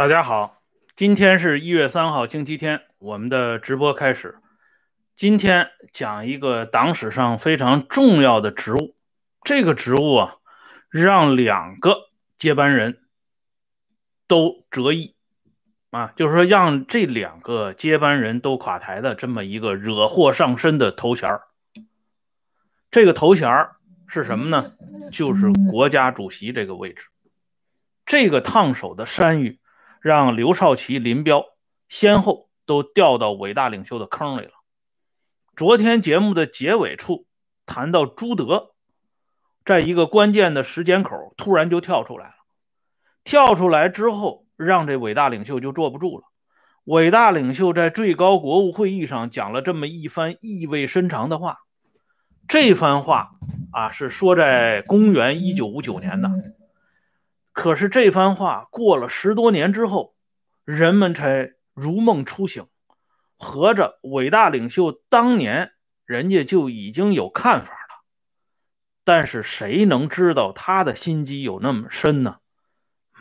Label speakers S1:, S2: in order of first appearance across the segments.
S1: 大家好，今天是一月三号，星期天，我们的直播开始。今天讲一个党史上非常重要的职务，这个职务啊，让两个接班人都折翼啊，就是说让这两个接班人都垮台的这么一个惹祸上身的头衔儿。这个头衔儿是什么呢？就是国家主席这个位置。这个烫手的山芋。让刘少奇、林彪先后都掉到伟大领袖的坑里了。昨天节目的结尾处谈到朱德，在一个关键的时间口突然就跳出来了。跳出来之后，让这伟大领袖就坐不住了。伟大领袖在最高国务会议上讲了这么一番意味深长的话。这番话啊，是说在公元一九五九年的。可是这番话过了十多年之后，人们才如梦初醒，合着伟大领袖当年人家就已经有看法了。但是谁能知道他的心机有那么深呢？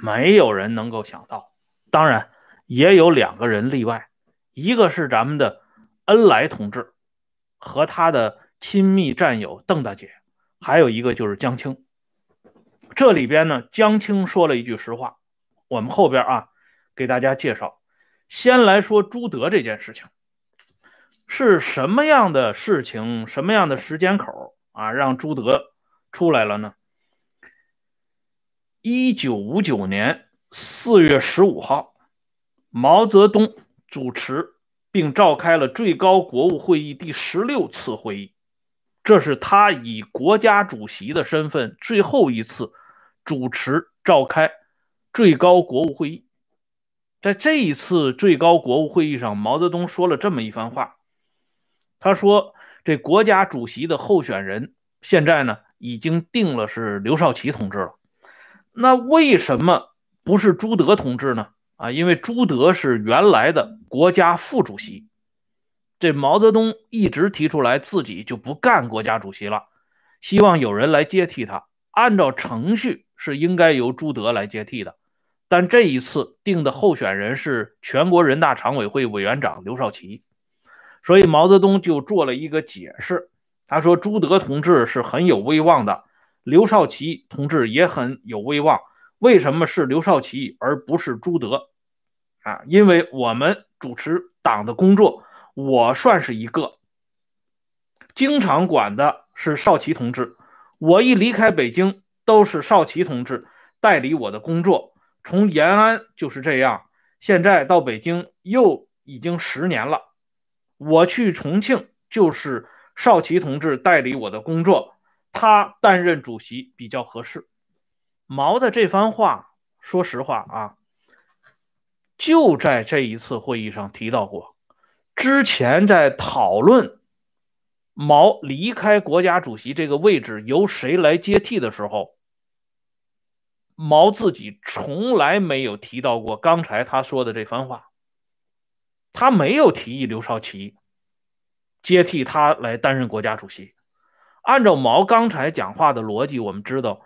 S1: 没有人能够想到。当然，也有两个人例外，一个是咱们的恩来同志和他的亲密战友邓大姐，还有一个就是江青。这里边呢，江青说了一句实话，我们后边啊给大家介绍。先来说朱德这件事情，是什么样的事情，什么样的时间口啊，让朱德出来了呢？一九五九年四月十五号，毛泽东主持并召开了最高国务会议第十六次会议，这是他以国家主席的身份最后一次。主持召开最高国务会议，在这一次最高国务会议上，毛泽东说了这么一番话。他说：“这国家主席的候选人现在呢，已经定了是刘少奇同志了。那为什么不是朱德同志呢？啊，因为朱德是原来的国家副主席。这毛泽东一直提出来自己就不干国家主席了，希望有人来接替他。按照程序。”是应该由朱德来接替的，但这一次定的候选人是全国人大常委会委员长刘少奇，所以毛泽东就做了一个解释，他说朱德同志是很有威望的，刘少奇同志也很有威望，为什么是刘少奇而不是朱德？啊，因为我们主持党的工作，我算是一个，经常管的是少奇同志，我一离开北京。都是少奇同志代理我的工作，从延安就是这样，现在到北京又已经十年了。我去重庆就是少奇同志代理我的工作，他担任主席比较合适。毛的这番话，说实话啊，就在这一次会议上提到过。之前在讨论毛离开国家主席这个位置由谁来接替的时候。毛自己从来没有提到过刚才他说的这番话，他没有提议刘少奇接替他来担任国家主席。按照毛刚才讲话的逻辑，我们知道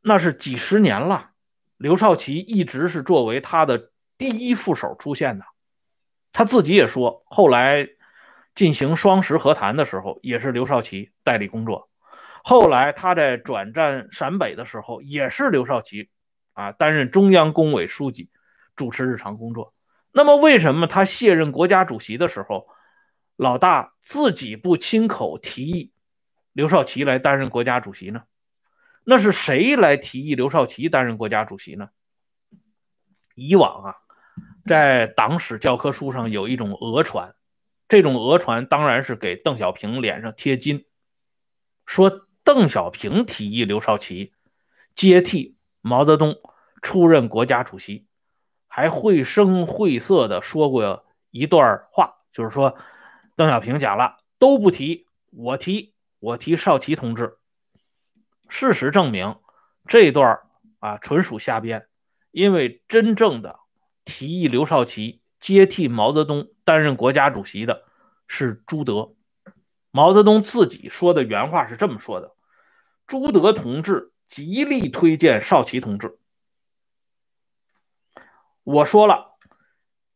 S1: 那是几十年了，刘少奇一直是作为他的第一副手出现的。他自己也说，后来进行双十和谈的时候，也是刘少奇代理工作。后来他在转战陕北的时候，也是刘少奇啊担任中央工委书记，主持日常工作。那么，为什么他卸任国家主席的时候，老大自己不亲口提议刘少奇来担任国家主席呢？那是谁来提议刘少奇担任国家主席呢？以往啊，在党史教科书上有一种讹传，这种讹传当然是给邓小平脸上贴金，说。邓小平提议刘少奇接替毛泽东出任国家主席，还绘声绘色的说过一段话，就是说邓小平讲了都不提，我提，我提少奇同志。事实证明这段啊纯属瞎编，因为真正的提议刘少奇接替毛泽东担任国家主席的是朱德。毛泽东自己说的原话是这么说的。朱德同志极力推荐少奇同志。我说了，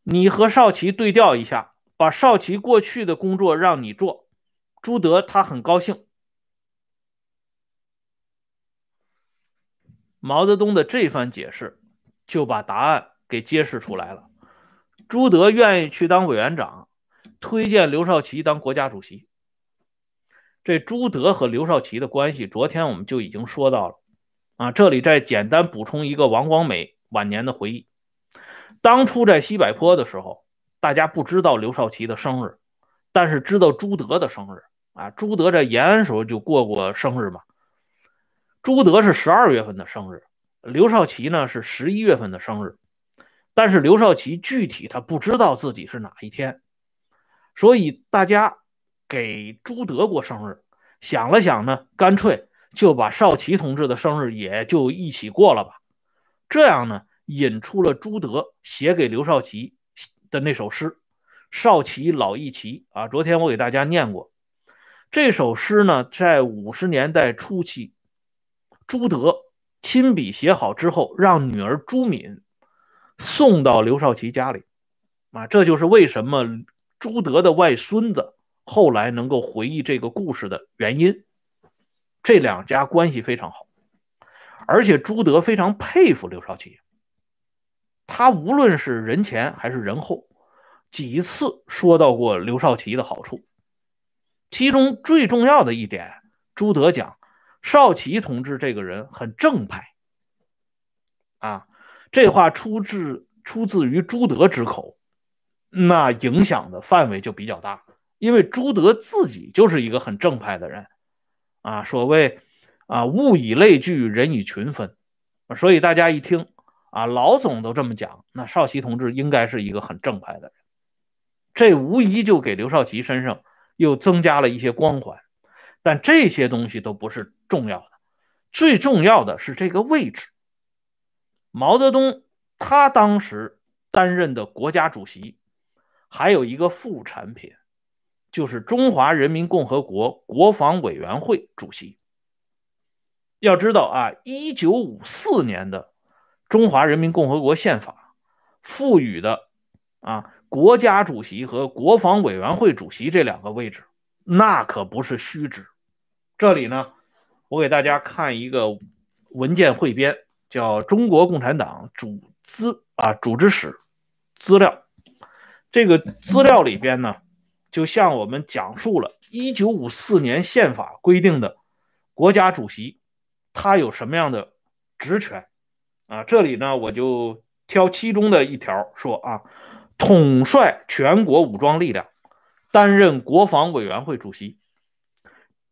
S1: 你和少奇对调一下，把少奇过去的工作让你做。朱德他很高兴。毛泽东的这番解释就把答案给揭示出来了。朱德愿意去当委员长，推荐刘少奇当国家主席。这朱德和刘少奇的关系，昨天我们就已经说到了。啊，这里再简单补充一个王光美晚年的回忆：当初在西柏坡的时候，大家不知道刘少奇的生日，但是知道朱德的生日。啊，朱德在延安时候就过过生日嘛。朱德是十二月份的生日，刘少奇呢是十一月份的生日，但是刘少奇具体他不知道自己是哪一天，所以大家给朱德过生日，想了想呢，干脆就把少奇同志的生日也就一起过了吧。这样呢，引出了朱德写给刘少奇的那首诗《少奇老一奇》啊。昨天我给大家念过。这首诗呢，在五十年代初期，朱德亲笔写好之后，让女儿朱敏送到刘少奇家里。啊，这就是为什么朱德的外孙子后来能够回忆这个故事的原因。这两家关系非常好，而且朱德非常佩服刘少奇。他无论是人前还是人后，几次说到过刘少奇的好处。其中最重要的一点，朱德讲，少奇同志这个人很正派。啊，这话出自出自于朱德之口，那影响的范围就比较大，因为朱德自己就是一个很正派的人。啊，所谓啊，物以类聚，人以群分，所以大家一听啊，老总都这么讲，那少奇同志应该是一个很正派的人。这无疑就给刘少奇身上。又增加了一些光环，但这些东西都不是重要的，最重要的是这个位置。毛泽东他当时担任的国家主席，还有一个副产品，就是中华人民共和国国防委员会主席。要知道啊，一九五四年的中华人民共和国宪法赋予的啊。国家主席和国防委员会主席这两个位置，那可不是虚职。这里呢，我给大家看一个文件汇编，叫《中国共产党组资啊组织史资料》。这个资料里边呢，就向我们讲述了1954年宪法规定的国家主席他有什么样的职权啊。这里呢，我就挑其中的一条说啊。统帅全国武装力量，担任国防委员会主席，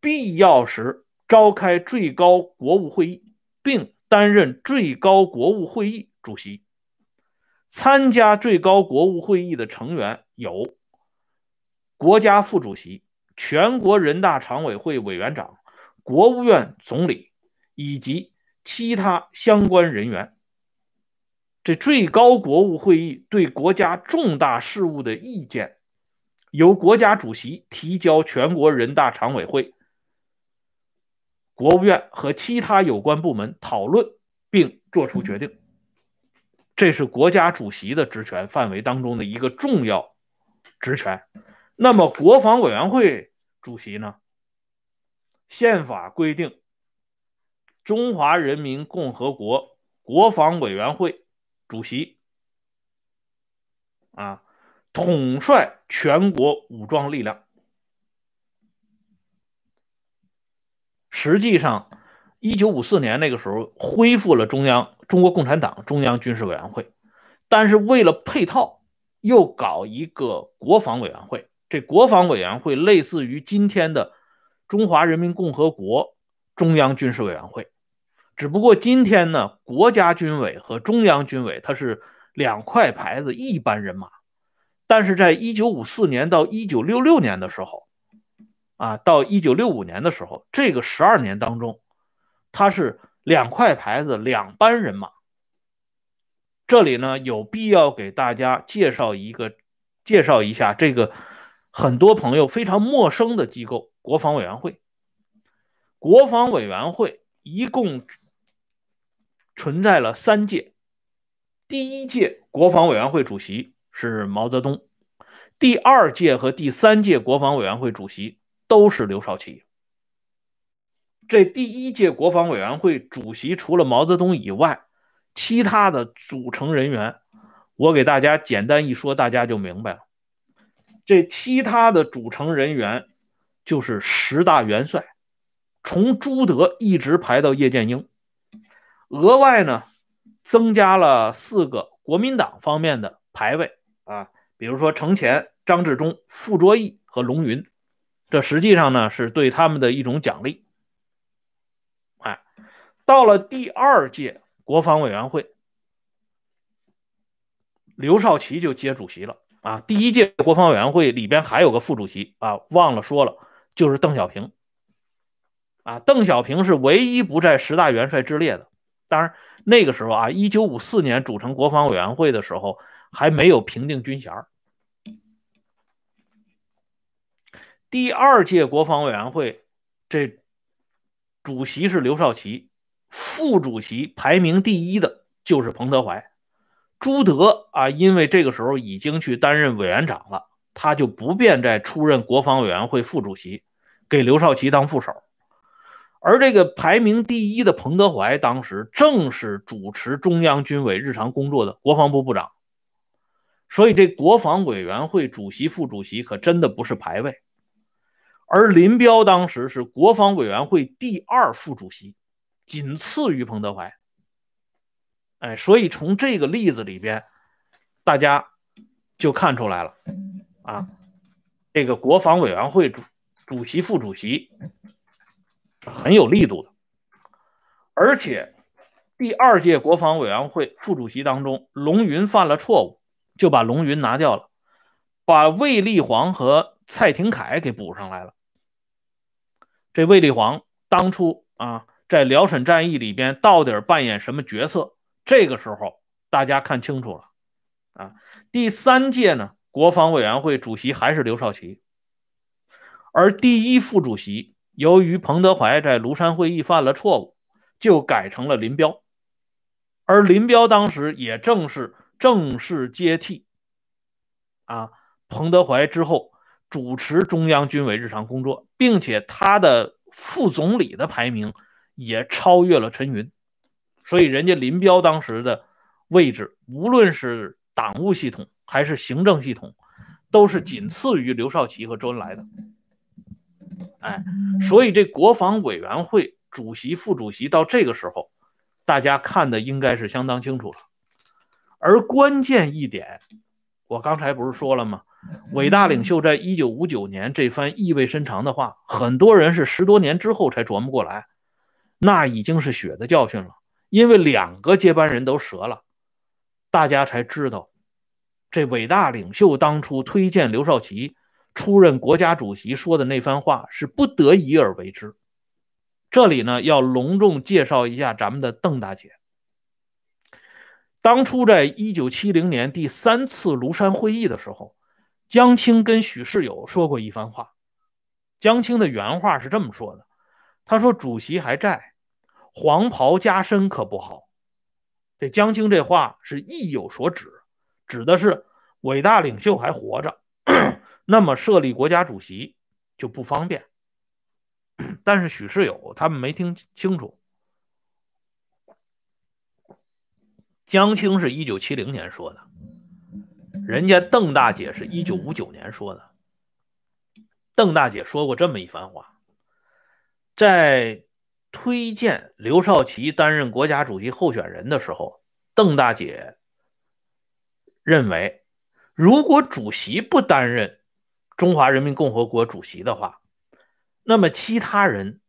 S1: 必要时召开最高国务会议，并担任最高国务会议主席。参加最高国务会议的成员有国家副主席、全国人大常委会委员长、国务院总理以及其他相关人员。这最高国务会议对国家重大事务的意见，由国家主席提交全国人大常委会、国务院和其他有关部门讨论并作出决定。这是国家主席的职权范围当中的一个重要职权。那么，国防委员会主席呢？宪法规定，中华人民共和国国防委员会。主席啊，统帅全国武装力量。实际上，一九五四年那个时候恢复了中央中国共产党中央军事委员会，但是为了配套，又搞一个国防委员会。这国防委员会类似于今天的中华人民共和国中央军事委员会。只不过今天呢，国家军委和中央军委它是两块牌子，一班人马。但是在一九五四年到一九六六年的时候，啊，到一九六五年的时候，这个十二年当中，它是两块牌子，两班人马。这里呢，有必要给大家介绍一个，介绍一下这个很多朋友非常陌生的机构——国防委员会。国防委员会一共。存在了三届，第一届国防委员会主席是毛泽东，第二届和第三届国防委员会主席都是刘少奇。这第一届国防委员会主席除了毛泽东以外，其他的组成人员，我给大家简单一说，大家就明白了。这其他的组成人员就是十大元帅，从朱德一直排到叶剑英。额外呢，增加了四个国民党方面的排位啊，比如说程潜、张治中、傅作义和龙云，这实际上呢是对他们的一种奖励。哎，到了第二届国防委员会，刘少奇就接主席了啊。第一届国防委员会里边还有个副主席啊，忘了说了，就是邓小平啊。邓小平是唯一不在十大元帅之列的。当然，那个时候啊，一九五四年组成国防委员会的时候，还没有评定军衔。第二届国防委员会，这主席是刘少奇，副主席排名第一的就是彭德怀。朱德啊，因为这个时候已经去担任委员长了，他就不便再出任国防委员会副主席，给刘少奇当副手。而这个排名第一的彭德怀，当时正是主持中央军委日常工作的国防部部长，所以这国防委员会主席、副主席可真的不是排位。而林彪当时是国防委员会第二副主席，仅次于彭德怀。哎，所以从这个例子里边，大家就看出来了啊，这个国防委员会主主席、副主席。很有力度的，而且第二届国防委员会副主席当中，龙云犯了错误，就把龙云拿掉了，把卫立煌和蔡廷锴给补上来了。这卫立煌当初啊，在辽沈战役里边到底扮演什么角色？这个时候大家看清楚了啊。第三届呢，国防委员会主席还是刘少奇，而第一副主席。由于彭德怀在庐山会议犯了错误，就改成了林彪，而林彪当时也正是正式接替啊彭德怀之后，主持中央军委日常工作，并且他的副总理的排名也超越了陈云，所以人家林彪当时的位置，无论是党务系统还是行政系统，都是仅次于刘少奇和周恩来的。哎，所以这国防委员会主席、副主席到这个时候，大家看的应该是相当清楚了。而关键一点，我刚才不是说了吗？伟大领袖在一九五九年这番意味深长的话，很多人是十多年之后才琢磨过来，那已经是血的教训了。因为两个接班人都折了，大家才知道，这伟大领袖当初推荐刘少奇。出任国家主席说的那番话是不得已而为之。这里呢，要隆重介绍一下咱们的邓大姐。当初在一九七零年第三次庐山会议的时候，江青跟许世友说过一番话。江青的原话是这么说的：“他说主席还在，黄袍加身可不好。”这江青这话是意有所指，指的是伟大领袖还活着。那么设立国家主席就不方便，但是许世友他们没听清楚。江青是一九七零年说的，人家邓大姐是一九五九年说的。邓大姐说过这么一番话，在推荐刘少奇担任国家主席候选人的时候，邓大姐认为，如果主席不担任。中华人民共和国主席的话，那么其他人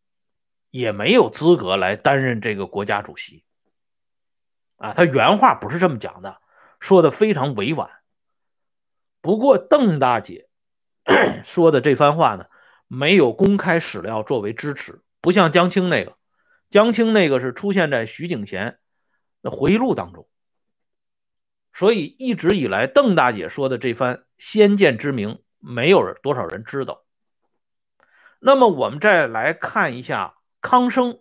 S1: 也没有资格来担任这个国家主席。啊，他原话不是这么讲的，说的非常委婉。不过邓大姐 说的这番话呢，没有公开史料作为支持，不像江青那个，江青那个是出现在徐景贤的回忆录当中。所以一直以来，邓大姐说的这番先见之明。没有多少人知道。那么我们再来看一下康生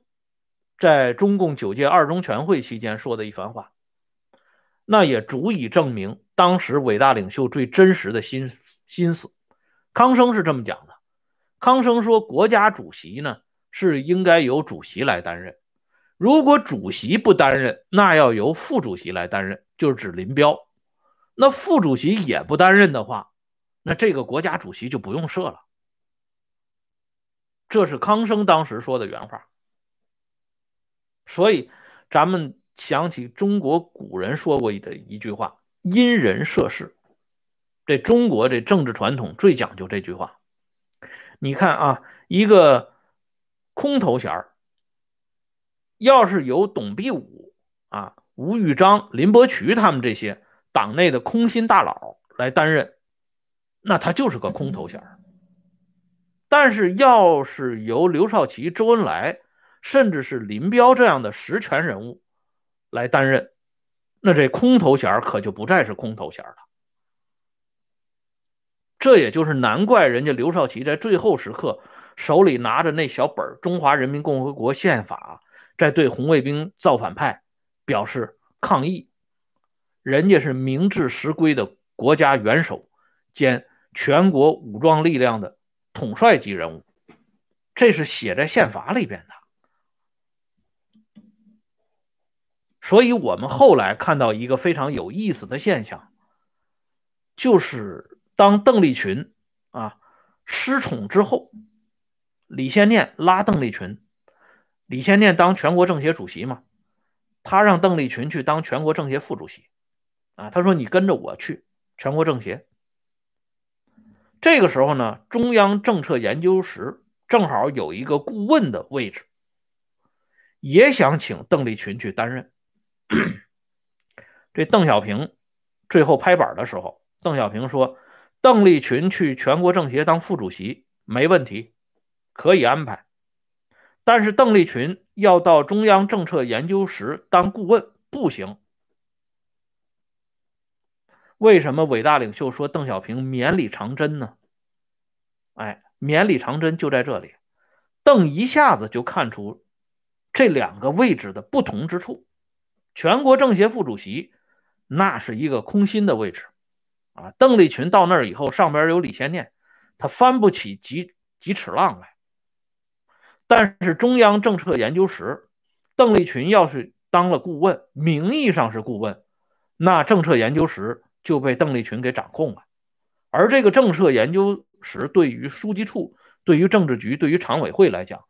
S1: 在中共九届二中全会期间说的一番话。那也足以证明当时伟大领袖最真实的心心思。康生是这么讲的：康生说，国家主席呢是应该由主席来担任，如果主席不担任，那要由副主席来担任，就是指林彪。那副主席也不担任的话，那这个国家主席就不用设了。这是康生当时说的原话。所以，咱们想起中国古人说过的一句话：“因人设事。”这中国这政治传统最讲究这句话。你看啊，一个空头衔要是由董必武啊、吴玉章、林伯渠他们这些党内的空心大佬来担任，那他就是个空头衔但是，要是由刘少奇、周恩来，甚至是林彪这样的实权人物来担任，那这空头衔可就不再是空头衔了。这也就是难怪人家刘少奇在最后时刻手里拿着那小本《中华人民共和国宪法》，在对红卫兵造反派表示抗议。人家是名至实归的国家元首兼全国武装力量的。统帅级人物，这是写在宪法里边的。所以，我们后来看到一个非常有意思的现象，就是当邓丽群啊失宠之后，李先念拉邓丽群，李先念当全国政协主席嘛，他让邓丽群去当全国政协副主席，啊，他说你跟着我去全国政协。这个时候呢，中央政策研究室正好有一个顾问的位置，也想请邓丽群去担任。这邓小平最后拍板的时候，邓小平说：“邓丽群去全国政协当副主席没问题，可以安排。但是邓丽群要到中央政策研究室当顾问不行。”为什么伟大领袖说邓小平绵里藏针呢？哎，绵里藏针就在这里，邓一下子就看出这两个位置的不同之处。全国政协副主席那是一个空心的位置啊，邓丽群到那儿以后，上边有李先念，他翻不起几几尺浪来。但是中央政策研究室，邓丽群要是当了顾问，名义上是顾问，那政策研究室。就被邓丽群给掌控了，而这个政策研究室对于书记处、对于政治局、对于常委会来讲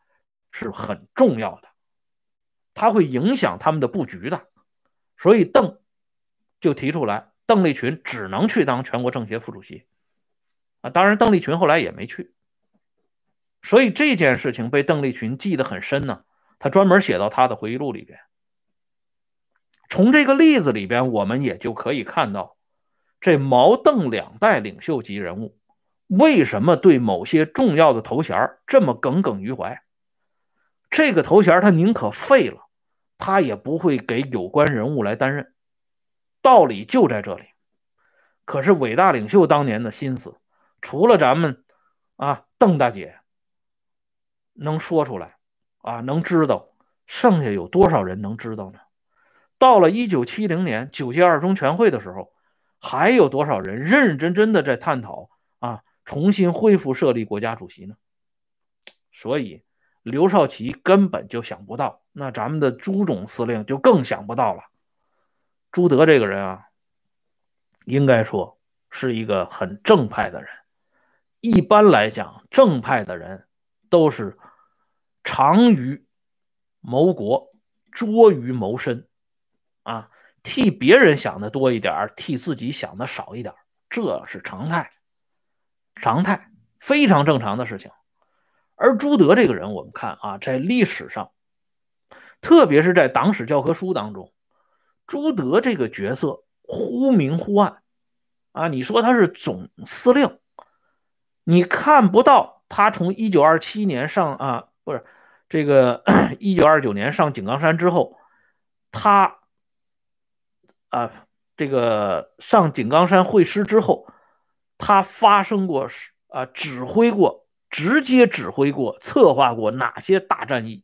S1: 是很重要的，它会影响他们的布局的。所以邓就提出来，邓丽群只能去当全国政协副主席啊。当然，邓丽群后来也没去。所以这件事情被邓丽群记得很深呢，他专门写到他的回忆录里边。从这个例子里边，我们也就可以看到。这毛邓两代领袖级人物，为什么对某些重要的头衔这么耿耿于怀？这个头衔他宁可废了，他也不会给有关人物来担任。道理就在这里。可是伟大领袖当年的心思，除了咱们啊邓大姐能说出来啊能知道，剩下有多少人能知道呢？到了一九七零年九届二中全会的时候。还有多少人认认真真的在探讨啊，重新恢复设立国家主席呢？所以刘少奇根本就想不到，那咱们的朱总司令就更想不到了。朱德这个人啊，应该说是一个很正派的人。一般来讲，正派的人都是长于谋国，拙于谋身啊。替别人想的多一点替自己想的少一点这是常态，常态非常正常的事情。而朱德这个人，我们看啊，在历史上，特别是在党史教科书当中，朱德这个角色忽明忽暗啊。你说他是总司令，你看不到他从一九二七年上啊，不是这个 一九二九年上井冈山之后，他。啊，这个上井冈山会师之后，他发生过啊，指挥过，直接指挥过，策划过哪些大战役？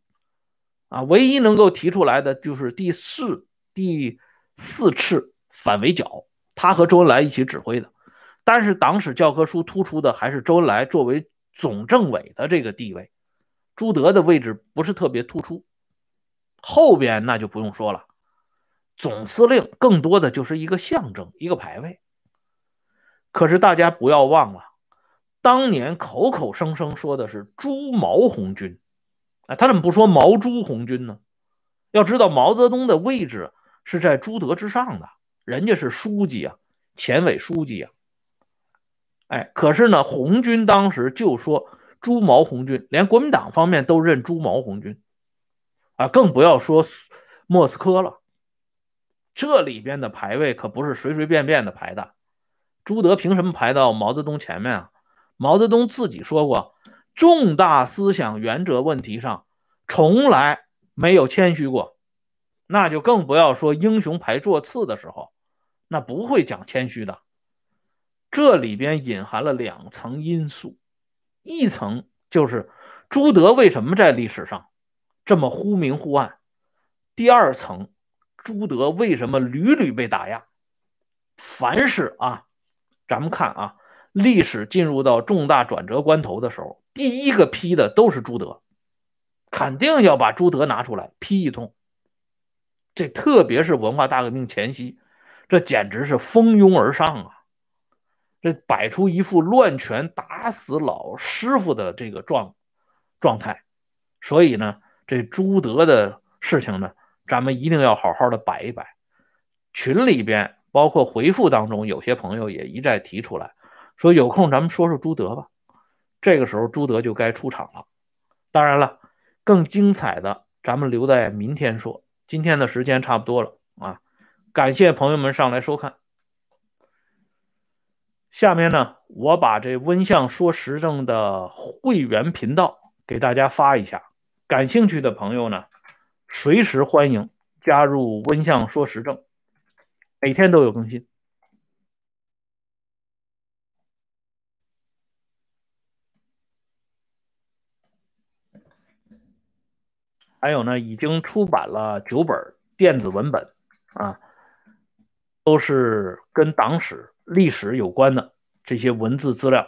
S1: 啊，唯一能够提出来的就是第四第四次反围剿，他和周恩来一起指挥的。但是党史教科书突出的还是周恩来作为总政委的这个地位，朱德的位置不是特别突出。后边那就不用说了，总司令更多的就是一个象征，一个排位。可是大家不要忘了，当年口口声声说的是朱毛红军，哎，他怎么不说毛朱红军呢？要知道毛泽东的位置是在朱德之上的，人家是书记啊，前委书记啊。哎，可是呢，红军当时就说朱毛红军，连国民党方面都认朱毛红军，啊，更不要说莫斯科了。这里边的排位可不是随随便便的排的。朱德凭什么排到毛泽东前面啊？毛泽东自己说过，重大思想原则问题上从来没有谦虚过，那就更不要说英雄排座次的时候，那不会讲谦虚的。这里边隐含了两层因素，一层就是朱德为什么在历史上这么忽明忽暗；第二层，朱德为什么屡屡被打压？凡是啊，咱们看啊，历史进入到重大转折关头的时候，第一个批的都是朱德，肯定要把朱德拿出来批一通。这特别是文化大革命前夕，这简直是蜂拥而上啊！这摆出一副乱拳打死老师傅的这个状状态，所以呢，这朱德的事情呢，咱们一定要好好的摆一摆。群里边包括回复当中，有些朋友也一再提出来，说有空咱们说说朱德吧。这个时候朱德就该出场了。当然了，更精彩的咱们留在明天说。今天的时间差不多了啊，感谢朋友们上来收看。下面呢，我把这温相说时政的会员频道给大家发一下，感兴趣的朋友呢，随时欢迎加入温相说时政，每天都有更新。还有呢，已经出版了九本电子文本啊，都是跟党史。历史有关的这些文字资料，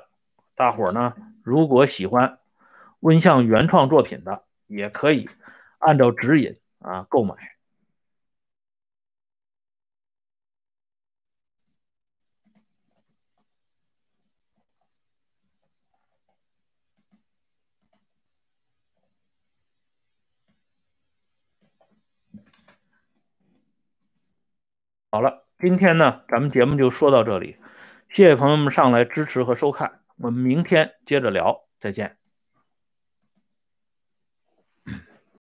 S1: 大伙儿呢，如果喜欢温相原创作品的，也可以按照指引啊购买。好了。今天呢，咱们节目就说到这里，谢谢朋友们上来支持和收看，我们明天接着聊，再见。